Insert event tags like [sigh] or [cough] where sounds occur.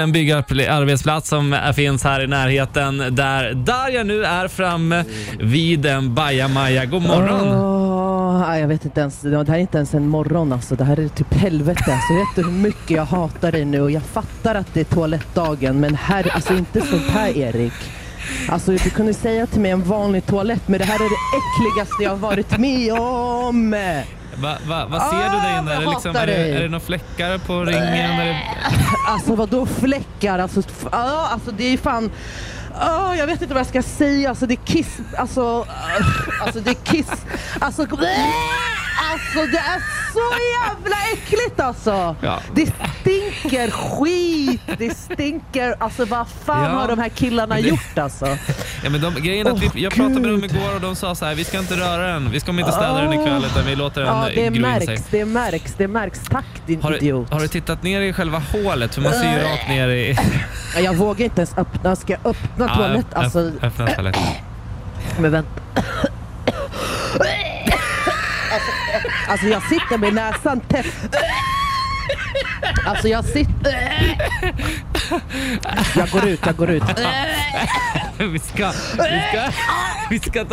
till en byggarbetsplats som finns här i närheten där Darja nu är framme vid en bajamaja. God morgon! Oh, jag vet inte ens. Det här är inte ens en morgon alltså. Det här är typ helvete. Alltså, vet du hur mycket jag hatar dig nu? Och jag fattar att det är toalettdagen. Men här, alltså inte sånt här Erik. Alltså du kunde säga till mig en vanlig toalett. Men det här är det äckligaste jag har varit med om. Va, va, vad ser du där Ah, inne? Är det, liksom, är, det, är det några fläckar på ringen? Är det... Alltså vad då fläckar? Alltså, ja, alltså det är fan... Ja, jag vet inte vad jag ska säga. Alltså det är kiss... Alltså... äh, Alltså det är kiss... Alltså... Alltså det är så jävla äckligt alltså! Ja. Det stinker skit! Det stinker... Alltså vad fan Ja, har de här killarna det- gjort alltså? Ja, men de, grejen är att vi, jag pratade med dem igår och de sa så här, vi ska inte röra den. Vi kommer inte städa den ikväll utan vi låter den Ja, det gro in sig. märks, det märks, det märks. Tack din Har du, idiot. har du tittat ner i själva hålet? För man ser ju rakt ner i... Jag vågar inte ens öppna. Ska jag öppna? Ja, Alltså, öpp- öppna toaletten. Men vänta. Alltså, alltså jag sitter med näsan tätt. Alltså jag sitter... Jag går ut, jag går ut. [laughs] vi ska... Vi ska... Vi ska